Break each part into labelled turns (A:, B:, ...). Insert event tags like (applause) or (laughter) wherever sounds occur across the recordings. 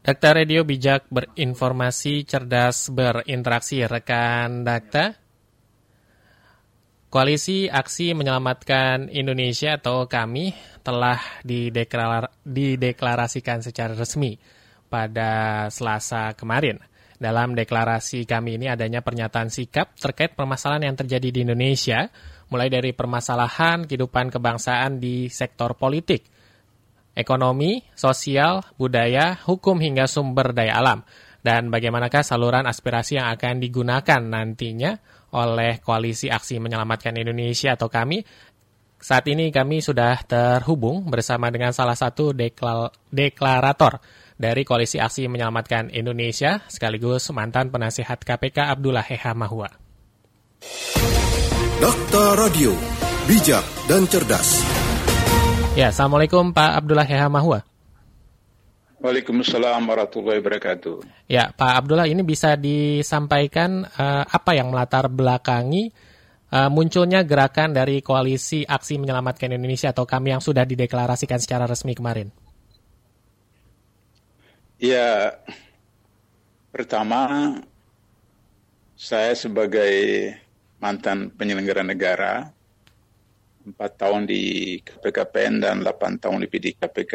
A: Dakta Radio bijak berinformasi, cerdas berinteraksi, rekan Dakta. Koalisi Aksi Menyelamatkan Indonesia atau kami telah dideklar dideklarasikan secara resmi pada Selasa kemarin. Dalam deklarasi kami ini adanya pernyataan sikap terkait permasalahan yang terjadi di Indonesia, mulai dari permasalahan kehidupan kebangsaan di sektor politik, ekonomi, sosial, budaya, hukum hingga sumber daya alam. Dan bagaimanakah saluran aspirasi yang akan digunakan nantinya oleh Koalisi Aksi Menyelamatkan Indonesia atau kami saat ini kami sudah terhubung bersama dengan salah satu deklarator dari Koalisi Aksi Menyelamatkan Indonesia sekaligus mantan penasihat KPK Abdullah Heha Mahua.
B: Dokter Radio, bijak dan cerdas.
A: Ya, Assalamualaikum Pak Abdullah Heha Mahua.
C: Waalaikumsalam warahmatullahi wabarakatuh.
A: Ya, Pak Abdullah ini bisa disampaikan uh, apa yang melatar belakangi uh, munculnya gerakan dari Koalisi Aksi Menyelamatkan Indonesia atau kami yang sudah dideklarasikan secara resmi kemarin?
C: Ya, pertama saya sebagai mantan penyelenggara negara, empat tahun di KPKPN dan delapan tahun di PD KPK,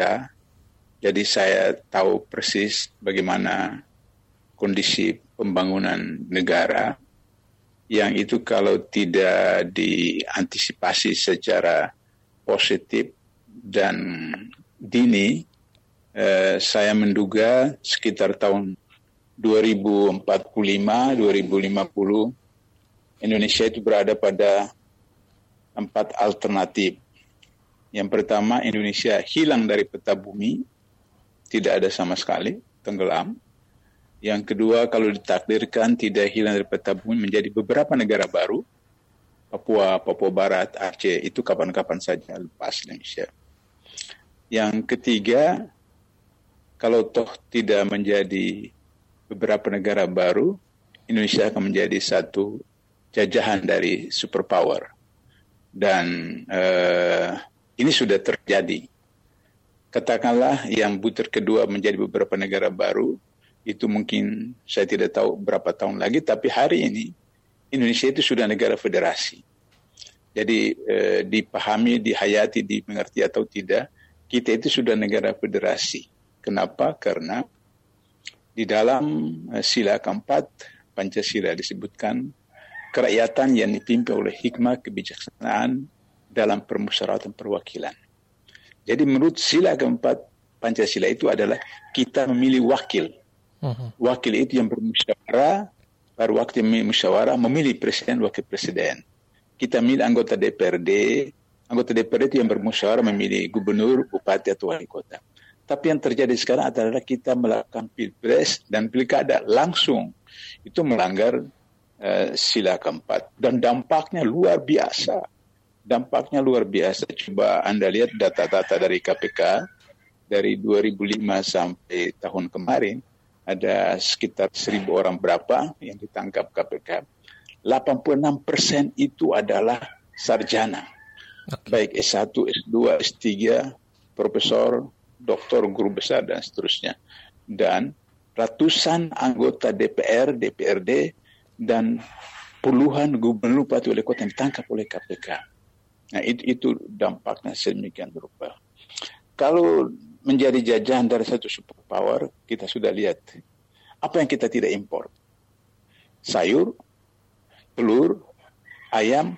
C: jadi saya tahu persis bagaimana kondisi pembangunan negara yang itu kalau tidak diantisipasi secara positif dan dini eh, saya menduga sekitar tahun 2045, 2050 Indonesia itu berada pada empat alternatif. Yang pertama, Indonesia hilang dari peta bumi, tidak ada sama sekali, tenggelam. Yang kedua, kalau ditakdirkan tidak hilang dari peta bumi menjadi beberapa negara baru, Papua, Papua Barat, Aceh, itu kapan-kapan saja lepas Indonesia. Yang ketiga, kalau toh tidak menjadi beberapa negara baru, Indonesia akan menjadi satu jajahan dari superpower. Dan uh, ini sudah terjadi. Katakanlah yang butir kedua menjadi beberapa negara baru, itu mungkin saya tidak tahu berapa tahun lagi, tapi hari ini Indonesia itu sudah negara federasi. Jadi eh, dipahami, dihayati, dimengerti atau tidak, kita itu sudah negara federasi. Kenapa? Karena di dalam uh, sila keempat Pancasila disebutkan kerakyatan yang dipimpin oleh hikmah kebijaksanaan dalam permusyawaratan perwakilan. Jadi menurut sila keempat Pancasila itu adalah kita memilih wakil. Uh-huh. Wakil itu yang bermusyawarah, pada waktu musyawarah memilih presiden, wakil presiden. Kita milih anggota DPRD, anggota DPRD itu yang bermusyawarah memilih gubernur, bupati atau wali kota. Tapi yang terjadi sekarang adalah kita melakukan pilpres dan pilkada langsung. Itu melanggar uh, sila keempat. Dan dampaknya luar biasa. Dampaknya luar biasa. Coba Anda lihat data-data dari KPK. Dari 2005 sampai tahun kemarin. Ada sekitar 1000 orang berapa yang ditangkap KPK. 86 persen itu adalah sarjana. Okay. Baik S1, S2, S3, profesor, doktor, guru besar, dan seterusnya. Dan ratusan anggota DPR, DPRD, dan puluhan gubernur bupati wali kota yang ditangkap oleh KPK. Nah itu, itu dampaknya sedemikian rupa. Kalau menjadi jajahan dari satu superpower, kita sudah lihat apa yang kita tidak impor. Sayur, telur, ayam,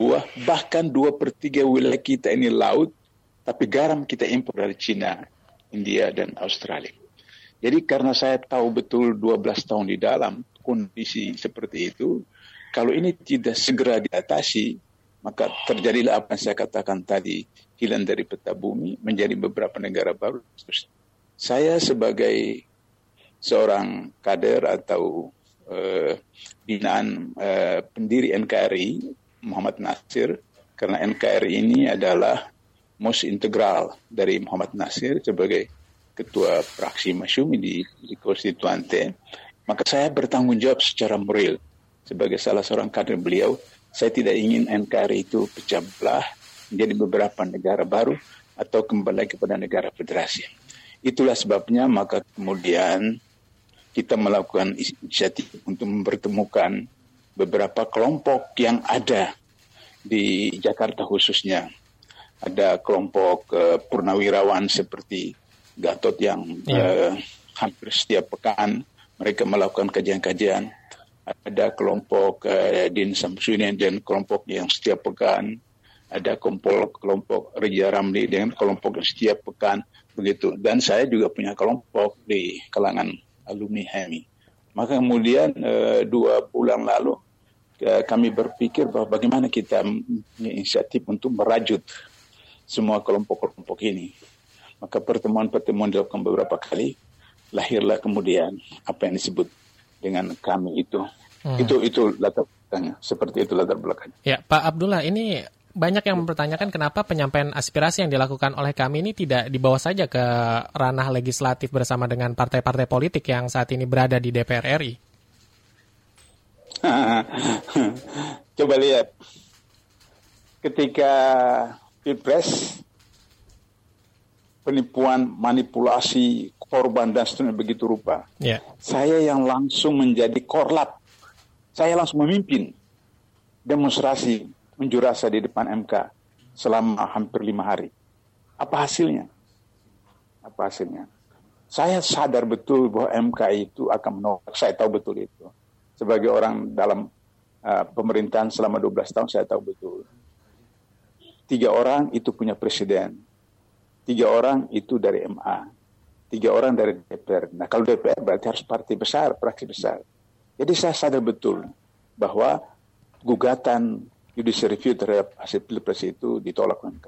C: buah, bahkan dua per tiga wilayah kita ini laut, tapi garam kita impor dari Cina, India, dan Australia. Jadi karena saya tahu betul 12 tahun di dalam kondisi seperti itu, kalau ini tidak segera diatasi, maka terjadilah apa yang saya katakan tadi, hilang dari peta bumi menjadi beberapa negara baru. Saya sebagai seorang kader atau uh, binaan uh, pendiri NKRI, Muhammad Nasir, karena NKRI ini adalah most integral dari Muhammad Nasir sebagai ketua fraksi Masyumi di, di konstituante, maka saya bertanggung jawab secara moral sebagai salah seorang kader beliau. Saya tidak ingin NKRI itu pecah belah menjadi beberapa negara baru atau kembali kepada negara federasi. Itulah sebabnya maka kemudian kita melakukan inisiatif untuk mempertemukan beberapa kelompok yang ada di Jakarta khususnya. Ada kelompok uh, purnawirawan seperti Gatot yang ya. uh, hampir setiap pekan mereka melakukan kajian-kajian. Ada kelompok uh, Din Samsudin dan kelompok yang setiap pekan. Ada kelompok kelompok Reja Ramli dengan kelompok yang setiap pekan begitu. Dan saya juga punya kelompok di kalangan alumni HMI. Maka kemudian uh, dua bulan lalu uh, kami berpikir bahwa bagaimana kita punya inisiatif untuk merajut semua kelompok-kelompok ini. Maka pertemuan-pertemuan dilakukan beberapa kali lahirlah kemudian apa yang disebut dengan kami itu. Hmm. Itu itu latar belakangnya. Seperti itu latar belakangnya.
A: Ya, Pak Abdullah, ini banyak yang mempertanyakan kenapa penyampaian aspirasi yang dilakukan oleh kami ini tidak dibawa saja ke ranah legislatif bersama dengan partai-partai politik yang saat ini berada di DPR RI. (laughs)
C: Coba lihat, ketika Pilpres, penipuan, manipulasi, korban dan seterusnya begitu rupa. Yeah. Saya yang langsung menjadi korlap, saya langsung memimpin demonstrasi unjuk rasa di depan MK selama hampir lima hari. Apa hasilnya? Apa hasilnya? Saya sadar betul bahwa MK itu akan menolak. Saya tahu betul itu. Sebagai orang dalam uh, pemerintahan selama 12 tahun, saya tahu betul. Tiga orang itu punya presiden. Tiga orang itu dari MA tiga orang dari DPR. Nah kalau DPR berarti harus partai besar, praksi besar. Jadi saya sadar betul bahwa gugatan judicial review terhadap hasil pilpres itu ditolak MK.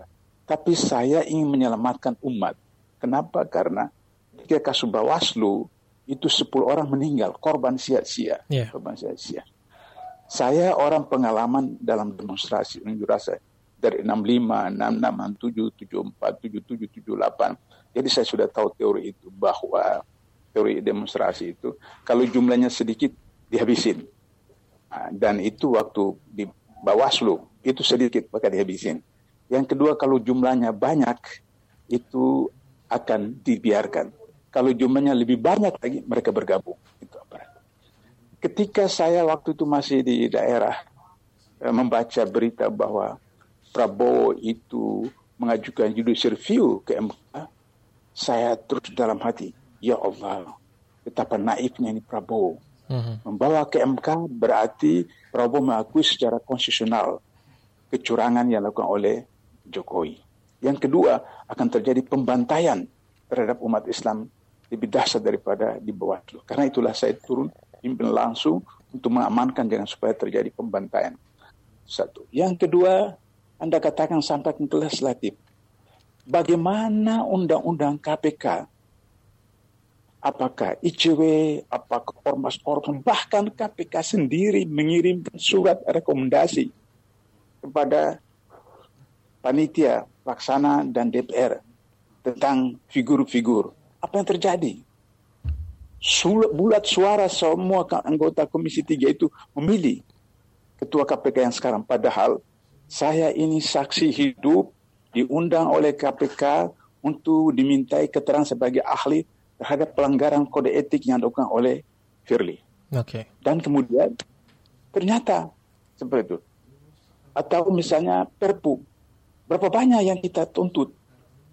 C: Tapi saya ingin menyelamatkan umat. Kenapa? Karena ketika kasus Bawaslu itu 10 orang meninggal, korban sia-sia. Yeah. Korban sia-sia. Saya orang pengalaman dalam demonstrasi unjuk rasa dari 65, 66, 67, 74, 77, 78 jadi saya sudah tahu teori itu bahwa teori demonstrasi itu kalau jumlahnya sedikit dihabisin. Nah, dan itu waktu di Bawaslu itu sedikit maka dihabisin. Yang kedua kalau jumlahnya banyak itu akan dibiarkan. Kalau jumlahnya lebih banyak lagi mereka bergabung. Itu apa? Ketika saya waktu itu masih di daerah eh, membaca berita bahwa Prabowo itu mengajukan judicial review ke MK, saya terus dalam hati, ya Allah, betapa naifnya ini Prabowo. Uh-huh. Membawa ke MK berarti Prabowo mengakui secara konstitusional kecurangan yang dilakukan oleh Jokowi. Yang kedua, akan terjadi pembantaian terhadap umat Islam lebih dahsyat daripada di bawah itu. Karena itulah saya turun pimpin langsung untuk mengamankan jangan supaya terjadi pembantaian. Satu. Yang kedua, Anda katakan sampai ke legislatif bagaimana undang-undang KPK, apakah ICW, apakah ormas-ormas, bahkan KPK sendiri mengirimkan surat rekomendasi kepada panitia, pelaksana, dan DPR tentang figur-figur. Apa yang terjadi? Bulat suara semua anggota Komisi 3 itu memilih ketua KPK yang sekarang. Padahal saya ini saksi hidup diundang oleh KPK untuk dimintai keterangan sebagai ahli terhadap pelanggaran kode etik yang dilakukan oleh Firly.
A: Okay.
C: Dan kemudian ternyata seperti itu. Atau misalnya Perpu. Berapa banyak yang kita tuntut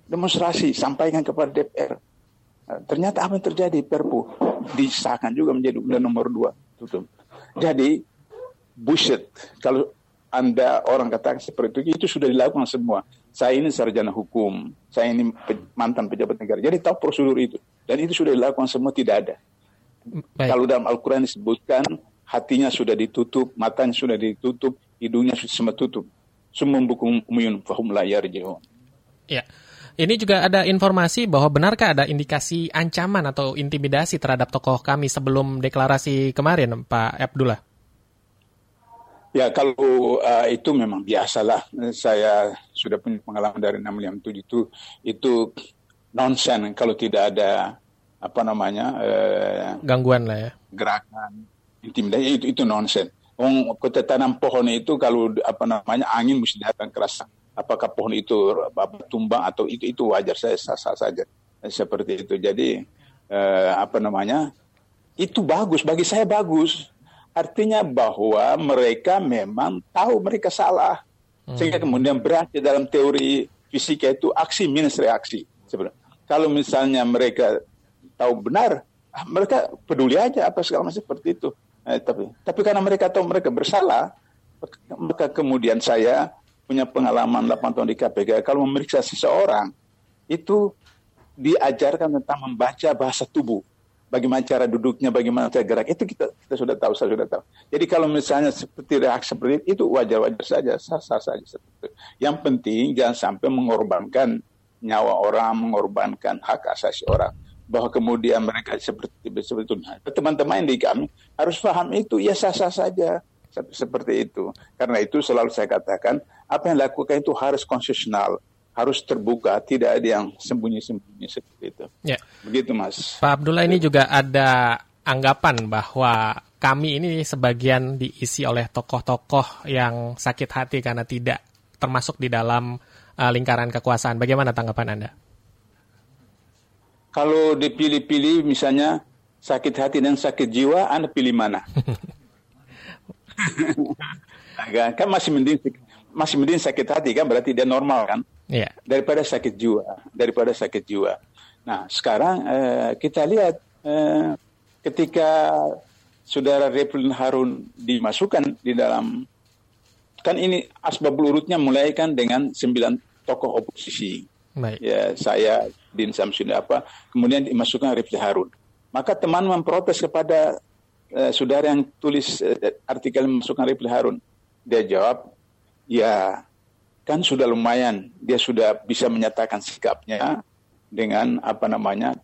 C: demonstrasi sampaikan kepada DPR. Nah, ternyata apa yang terjadi Perpu disahkan juga menjadi undang nomor dua. Tutup. Jadi bullshit. Kalau anda orang katakan seperti itu, itu sudah dilakukan semua. Saya ini sarjana hukum, saya ini mantan pejabat negara. Jadi tahu prosedur itu. Dan itu sudah dilakukan semua, tidak ada. Baik. Kalau dalam Al-Quran disebutkan, hatinya sudah ditutup, matanya sudah ditutup, hidungnya sudah semua tutup. Semua buku umuyun fahum layar jauh.
A: Ya. Ini juga ada informasi bahwa benarkah ada indikasi ancaman atau intimidasi terhadap tokoh kami sebelum deklarasi kemarin, Pak Abdullah?
C: Ya kalau uh, itu memang biasalah. Saya sudah punya pengalaman dari 657 itu itu nonsen kalau tidak ada apa namanya uh,
A: gangguan lah ya
C: gerakan intimidasi itu itu nonsen. Oh, tanam pohon itu kalau apa namanya angin mesti datang kerasa. Apakah pohon itu tumbang atau itu itu wajar saya sah, sah saja. seperti itu. Jadi eh, apa namanya? Itu bagus bagi saya bagus. Artinya bahwa mereka memang tahu mereka salah. Sehingga kemudian berarti dalam teori fisika itu aksi minus reaksi. Sebenarnya. Kalau misalnya mereka tahu benar, ah, mereka peduli aja apa segala macam seperti itu. Eh, tapi tapi karena mereka tahu mereka bersalah, maka kemudian saya punya pengalaman 8 tahun di KPK. Kalau memeriksa seseorang itu diajarkan tentang membaca bahasa tubuh bagaimana cara duduknya, bagaimana cara gerak, itu kita kita sudah tahu, saya sudah tahu. Jadi kalau misalnya seperti reaksi seperti itu, wajar-wajar saja, sah-sah saja seperti itu. Yang penting jangan sampai mengorbankan nyawa orang, mengorbankan hak asasi orang. Bahwa kemudian mereka seperti, seperti itu. Nah, teman-teman di kami harus paham itu, ya sah-sah saja seperti itu. Karena itu selalu saya katakan, apa yang dilakukan itu harus konsesional harus terbuka, tidak ada yang sembunyi-sembunyi seperti itu. Ya. Begitu, Mas.
A: Pak Abdullah ini juga ada anggapan bahwa kami ini sebagian diisi oleh tokoh-tokoh yang sakit hati karena tidak termasuk di dalam uh, lingkaran kekuasaan. Bagaimana tanggapan Anda?
C: Kalau dipilih-pilih misalnya sakit hati dan sakit jiwa, Anda pilih mana? (laughs) kan masih mending masih mending sakit hati kan berarti dia normal kan? Yeah. daripada sakit jiwa, daripada sakit jiwa. Nah, sekarang uh, kita lihat uh, ketika saudara Reflin Harun dimasukkan di dalam kan ini asbab urutnya mulai kan dengan sembilan tokoh oposisi. Baik. Ya, saya Din Samsudin apa, kemudian dimasukkan Reflin Harun. Maka teman memprotes kepada uh, saudara yang tulis uh, artikel memasukkan Reflin Harun. Dia jawab, ya kan sudah lumayan. Dia sudah bisa menyatakan sikapnya dengan apa namanya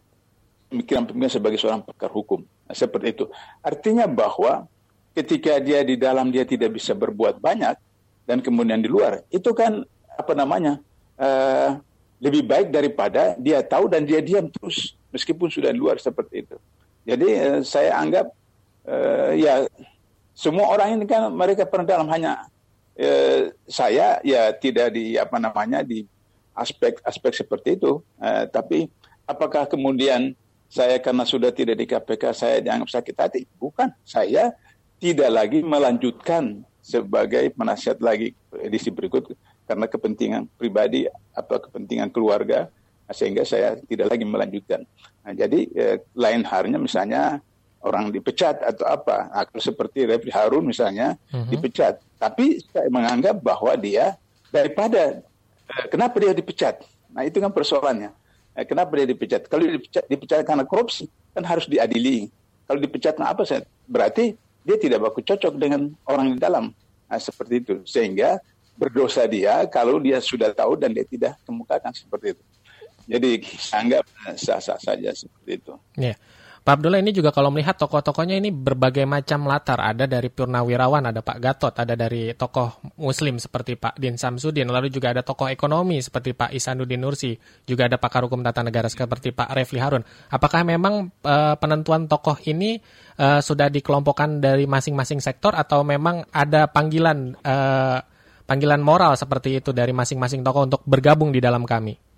C: pemikiran-pemikiran sebagai seorang pakar hukum. Nah, seperti itu. Artinya bahwa ketika dia di dalam dia tidak bisa berbuat banyak dan kemudian di luar itu kan apa namanya uh, lebih baik daripada dia tahu dan dia diam terus meskipun sudah di luar seperti itu. Jadi uh, saya anggap uh, ya semua orang ini kan mereka pernah dalam hanya eh, saya ya tidak di apa namanya di aspek-aspek seperti itu. Eh, tapi apakah kemudian saya karena sudah tidak di KPK saya dianggap sakit hati? Bukan, saya tidak lagi melanjutkan sebagai penasihat lagi edisi berikut karena kepentingan pribadi atau kepentingan keluarga sehingga saya tidak lagi melanjutkan. Nah, jadi eh, lain halnya misalnya orang dipecat atau apa. Nah, seperti Refli Harun misalnya uh-huh. dipecat, tapi saya menganggap bahwa dia daripada eh, kenapa dia dipecat? Nah itu kan persoalannya. Eh, kenapa dia dipecat? Kalau dipecat, dipecat karena korupsi kan harus diadili. Kalau dipecat karena apa? Berarti dia tidak baku cocok dengan orang di dalam. Nah, seperti itu. Sehingga berdosa dia kalau dia sudah tahu dan dia tidak kemukakan seperti itu. Jadi saya anggap eh, sah-sah saja seperti itu.
A: Yeah. Pak Abdullah ini juga kalau melihat tokoh-tokohnya ini berbagai macam latar. Ada dari purnawirawan, ada Pak Gatot, ada dari tokoh muslim seperti Pak Din Samsudin, lalu juga ada tokoh ekonomi seperti Pak Isanuddin Nursi, juga ada pakar hukum tata negara seperti Pak Refli Harun. Apakah memang uh, penentuan tokoh ini uh, sudah dikelompokkan dari masing-masing sektor atau memang ada panggilan uh, panggilan moral seperti itu dari masing-masing tokoh untuk bergabung di dalam kami?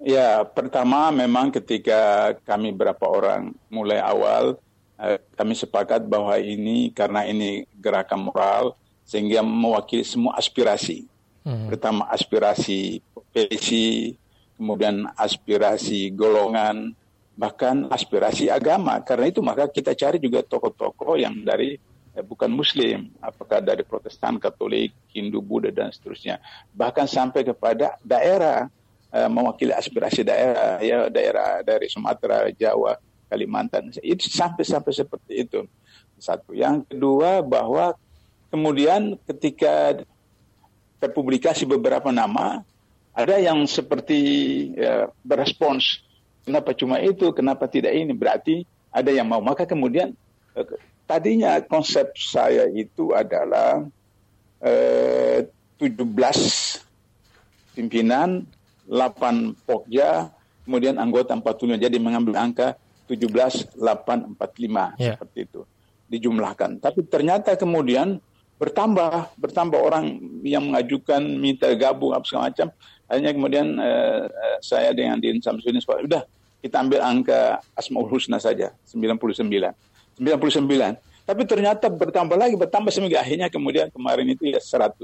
C: Ya, pertama memang ketika kami berapa orang mulai awal eh, kami sepakat bahwa ini karena ini gerakan moral sehingga mewakili semua aspirasi. Hmm. Pertama aspirasi profesi, kemudian aspirasi golongan, bahkan aspirasi agama. Karena itu maka kita cari juga tokoh-tokoh yang dari eh, bukan Muslim, apakah dari Protestan, Katolik, Hindu, Buddha dan seterusnya. Bahkan sampai kepada daerah mewakili aspirasi daerah ya daerah dari Sumatera, Jawa, Kalimantan. Itu sampai-sampai seperti itu. Satu. Yang kedua bahwa kemudian ketika terpublikasi beberapa nama, ada yang seperti ya, berespons, kenapa cuma itu, kenapa tidak ini, berarti ada yang mau. Maka kemudian eh, tadinya konsep saya itu adalah eh, 17 pimpinan 8 Pokja, kemudian anggota 45. Jadi mengambil angka 17, 8, 45 yeah. seperti itu dijumlahkan. Tapi ternyata kemudian bertambah bertambah orang yang mengajukan minta gabung apa segala macam. Akhirnya kemudian uh, saya dengan Din Samsudin udah kita ambil angka Asmaul Husna saja 99. 99. Tapi ternyata bertambah lagi, bertambah seminggu. Akhirnya kemudian kemarin itu ya 100.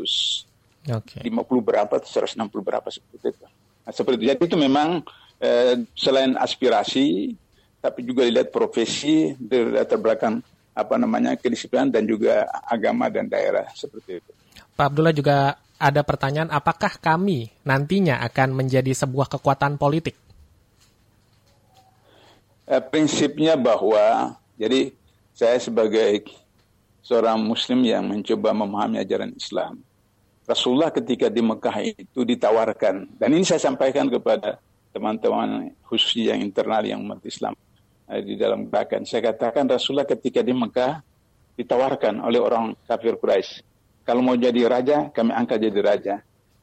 C: Okay. 50 berapa, 160 berapa seperti itu. Nah, seperti itu. Jadi itu memang eh, selain aspirasi, tapi juga dilihat profesi, dari latar belakang apa namanya kedisiplinan dan juga agama dan daerah seperti itu.
A: Pak Abdullah juga ada pertanyaan, apakah kami nantinya akan menjadi sebuah kekuatan politik?
C: Eh, prinsipnya bahwa jadi saya sebagai seorang muslim yang mencoba memahami ajaran Islam. Rasulullah ketika di Mekah itu ditawarkan, dan ini saya sampaikan kepada teman-teman khususnya yang internal yang umat Islam eh, di dalam gerakan. Saya katakan Rasulullah ketika di Mekah ditawarkan oleh orang kafir Quraisy. Kalau mau jadi raja, kami angkat jadi raja.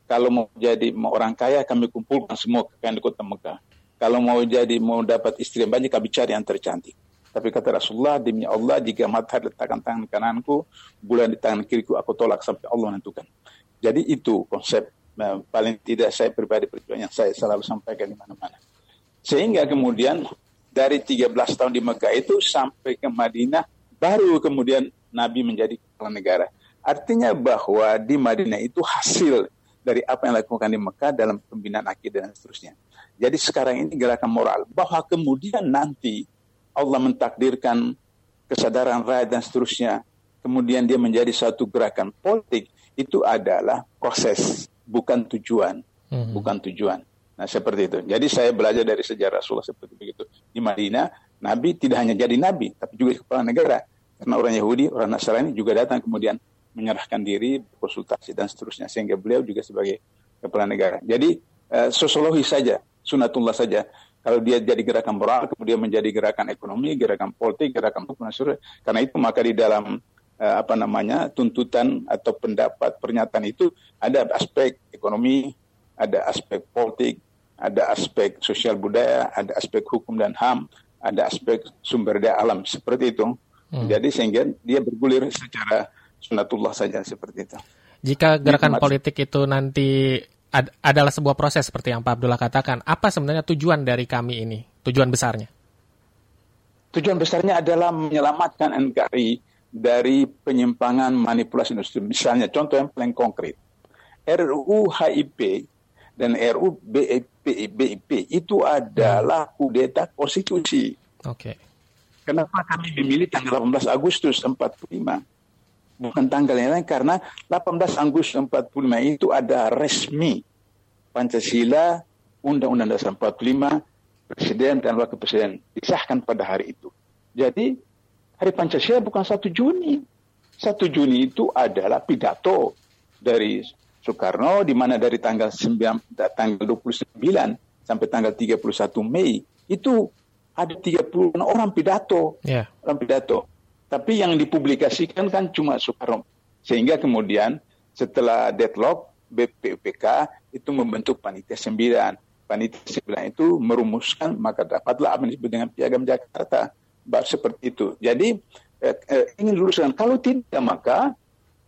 C: Kalau mau jadi orang kaya, kami kumpulkan semua kekayaan di kota Mekah. Kalau mau jadi mau dapat istri yang banyak, kami cari yang tercantik. Tapi kata Rasulullah, demi Allah, jika matahari letakkan tangan kananku, bulan di tangan kiriku, aku tolak sampai Allah menentukan. Jadi itu konsep nah, paling tidak saya pribadi perjuangan yang saya selalu sampaikan di mana-mana. Sehingga kemudian dari 13 tahun di Mekah itu sampai ke Madinah, baru kemudian Nabi menjadi kepala negara. Artinya bahwa di Madinah itu hasil dari apa yang dilakukan di Mekah dalam pembinaan akidah dan seterusnya. Jadi sekarang ini gerakan moral bahwa kemudian nanti Allah mentakdirkan kesadaran rakyat dan seterusnya, kemudian dia menjadi satu gerakan politik, itu adalah proses, bukan tujuan. Hmm. Bukan tujuan. Nah, seperti itu. Jadi saya belajar dari sejarah Rasulullah seperti begitu. Di Madinah, Nabi tidak hanya jadi Nabi, tapi juga kepala negara. Karena orang Yahudi, orang Nasrani juga datang kemudian menyerahkan diri, konsultasi dan seterusnya. Sehingga beliau juga sebagai kepala negara. Jadi, eh, sosiologi saja, sunatullah saja kalau dia jadi gerakan moral, kemudian menjadi gerakan ekonomi, gerakan politik, gerakan hukum Karena itu maka di dalam uh, apa namanya tuntutan atau pendapat pernyataan itu ada aspek ekonomi, ada aspek politik, ada aspek sosial budaya, ada aspek hukum dan ham, ada aspek sumber daya alam seperti itu. Hmm. Jadi sehingga dia bergulir secara sunatullah saja seperti itu.
A: Jika gerakan politik itu nanti ad, adalah sebuah proses seperti yang Pak Abdullah katakan. Apa sebenarnya tujuan dari kami ini? Tujuan besarnya?
C: Tujuan besarnya adalah menyelamatkan NKRI dari penyimpangan manipulasi industri. Misalnya contoh yang paling konkret. RUU HIP dan RUU BIP, BIP itu adalah kudeta konstitusi.
A: Oke. Okay.
C: Kenapa kami memilih tanggal 18 Agustus 45? bukan tanggal yang lain karena 18 Agustus 45 itu ada resmi Pancasila, Undang-Undang Dasar 45, Presiden dan Wakil Presiden disahkan pada hari itu. Jadi hari Pancasila bukan 1 Juni. 1 Juni itu adalah pidato dari Soekarno di mana dari tanggal 9 tanggal 29 sampai tanggal 31 Mei itu ada 30 orang pidato. Yeah. Orang pidato. Tapi yang dipublikasikan kan cuma Soekarno. Sehingga kemudian setelah deadlock, BPUPK itu membentuk panitia sembilan. Panitia sembilan itu merumuskan maka dapatlah apa yang disebut dengan piagam Jakarta. Seperti itu. Jadi eh, eh, ingin luruskan kalau tidak maka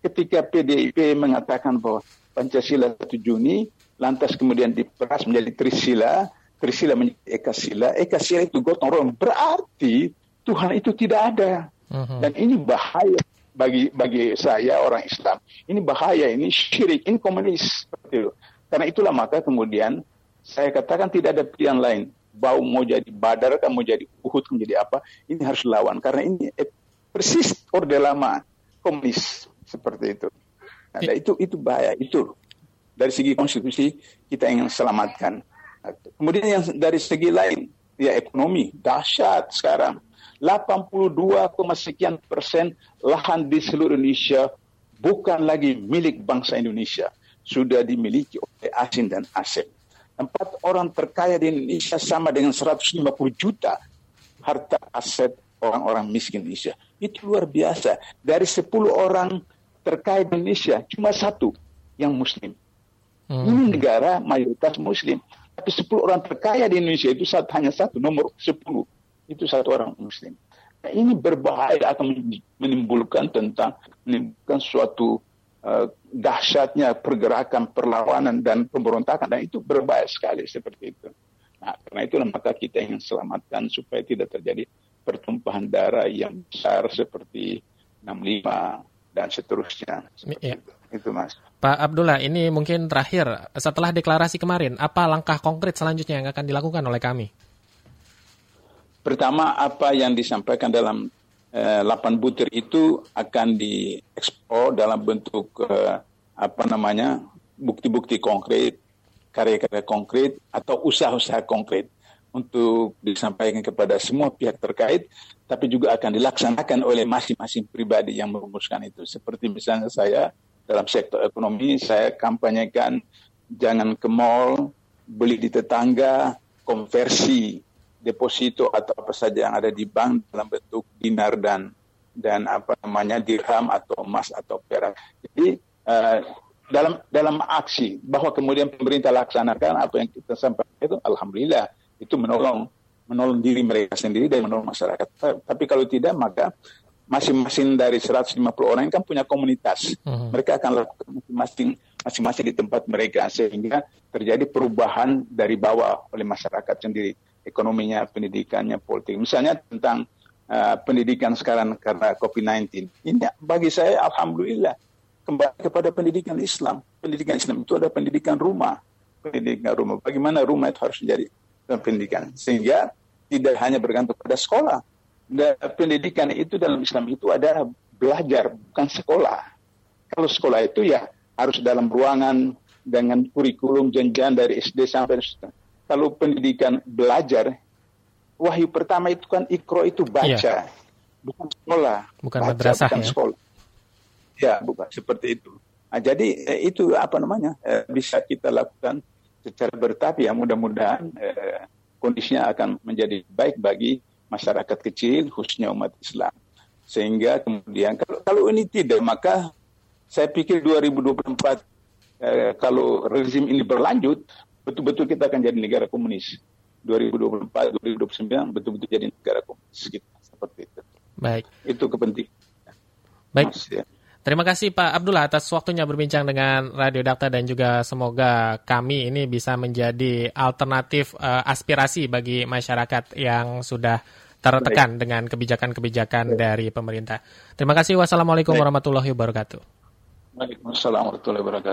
C: ketika PDIP mengatakan bahwa Pancasila 1 Juni lantas kemudian diperas menjadi Trisila, Trisila menjadi Ekasila, Ekasila itu gotong royong berarti Tuhan itu tidak ada. Uh-huh. Dan ini bahaya bagi bagi saya orang Islam. Ini bahaya, ini syirik, ini komunis seperti itu. Karena itulah maka kemudian saya katakan tidak ada pilihan lain. Bau mau jadi badar, kan mau jadi uhud, kan jadi apa, ini harus lawan. Karena ini eh, persis orde lama komunis seperti itu. Nah, itu itu bahaya itu dari segi konstitusi kita ingin selamatkan. Kemudian yang dari segi lain ya ekonomi dahsyat sekarang 82, sekian persen lahan di seluruh Indonesia bukan lagi milik bangsa Indonesia, sudah dimiliki oleh asing dan asing. Empat orang terkaya di Indonesia sama dengan 150 juta harta aset orang-orang miskin Indonesia. Itu luar biasa. Dari 10 orang terkaya di Indonesia, cuma satu yang muslim. Hmm. Ini negara mayoritas muslim. Tapi 10 orang terkaya di Indonesia itu hanya satu, nomor 10 itu satu orang muslim. Nah, ini berbahaya akan menimbulkan tentang menimbulkan suatu uh, dahsyatnya pergerakan perlawanan dan pemberontakan dan itu berbahaya sekali seperti itu. Nah, karena itulah maka kita ingin selamatkan supaya tidak terjadi pertumpahan darah yang besar seperti 65 dan seterusnya.
A: Ya.
C: Itu. itu Mas.
A: Pak Abdullah, ini mungkin terakhir setelah deklarasi kemarin, apa langkah konkret selanjutnya yang akan dilakukan oleh kami?
C: Pertama, apa yang disampaikan dalam 8 butir itu akan diekspor dalam bentuk eh, apa namanya bukti-bukti konkret, karya-karya konkret atau usaha-usaha konkret untuk disampaikan kepada semua pihak terkait, tapi juga akan dilaksanakan oleh masing-masing pribadi yang merumuskan itu. Seperti misalnya saya dalam sektor ekonomi, saya kampanyekan jangan ke mall, beli di tetangga, konversi deposito atau apa saja yang ada di bank dalam bentuk dinar dan dan apa namanya dirham atau emas atau perak. Jadi uh, dalam dalam aksi bahwa kemudian pemerintah laksanakan apa yang kita sampaikan itu alhamdulillah itu menolong menolong diri mereka sendiri dan menolong masyarakat. Tapi kalau tidak maka masing-masing dari 150 orang kan punya komunitas. Uh-huh. Mereka akan lakukan masing-masing masing-masing di tempat mereka sehingga terjadi perubahan dari bawah oleh masyarakat sendiri ekonominya, pendidikannya, politik. Misalnya tentang uh, pendidikan sekarang karena COVID-19. Ini bagi saya alhamdulillah kembali kepada pendidikan Islam. Pendidikan Islam itu ada pendidikan rumah. Pendidikan rumah. Bagaimana rumah itu harus menjadi pendidikan. Sehingga tidak hanya bergantung pada sekolah. Dan pendidikan itu dalam Islam itu ada belajar, bukan sekolah. Kalau sekolah itu ya harus dalam ruangan dengan kurikulum jenjang dari SD sampai kalau pendidikan belajar, wahyu pertama itu kan ikro itu baca, iya. bukan sekolah.
A: Bukan baca, madrasah bukan
C: ya? sekolah. Ya, bukan seperti itu. Nah, jadi eh, itu apa namanya eh, bisa kita lakukan secara bertahap ya mudah-mudahan eh, kondisinya akan menjadi baik bagi masyarakat kecil khususnya umat Islam. Sehingga kemudian kalau, kalau ini tidak maka saya pikir 2024 eh, kalau rezim ini berlanjut betul-betul kita akan jadi negara komunis. 2024, 2029 betul-betul jadi negara komunis kita seperti itu.
A: Baik.
C: Itu kepentingan.
A: Baik. Mas, ya. Terima kasih Pak Abdullah atas waktunya berbincang dengan Radio Dakta dan juga semoga kami ini bisa menjadi alternatif uh, aspirasi bagi masyarakat yang sudah tertekan Baik. dengan kebijakan-kebijakan dari pemerintah. Terima kasih. Wassalamualaikum Baik. warahmatullahi wabarakatuh.
C: Waalaikumsalam warahmatullahi wabarakatuh.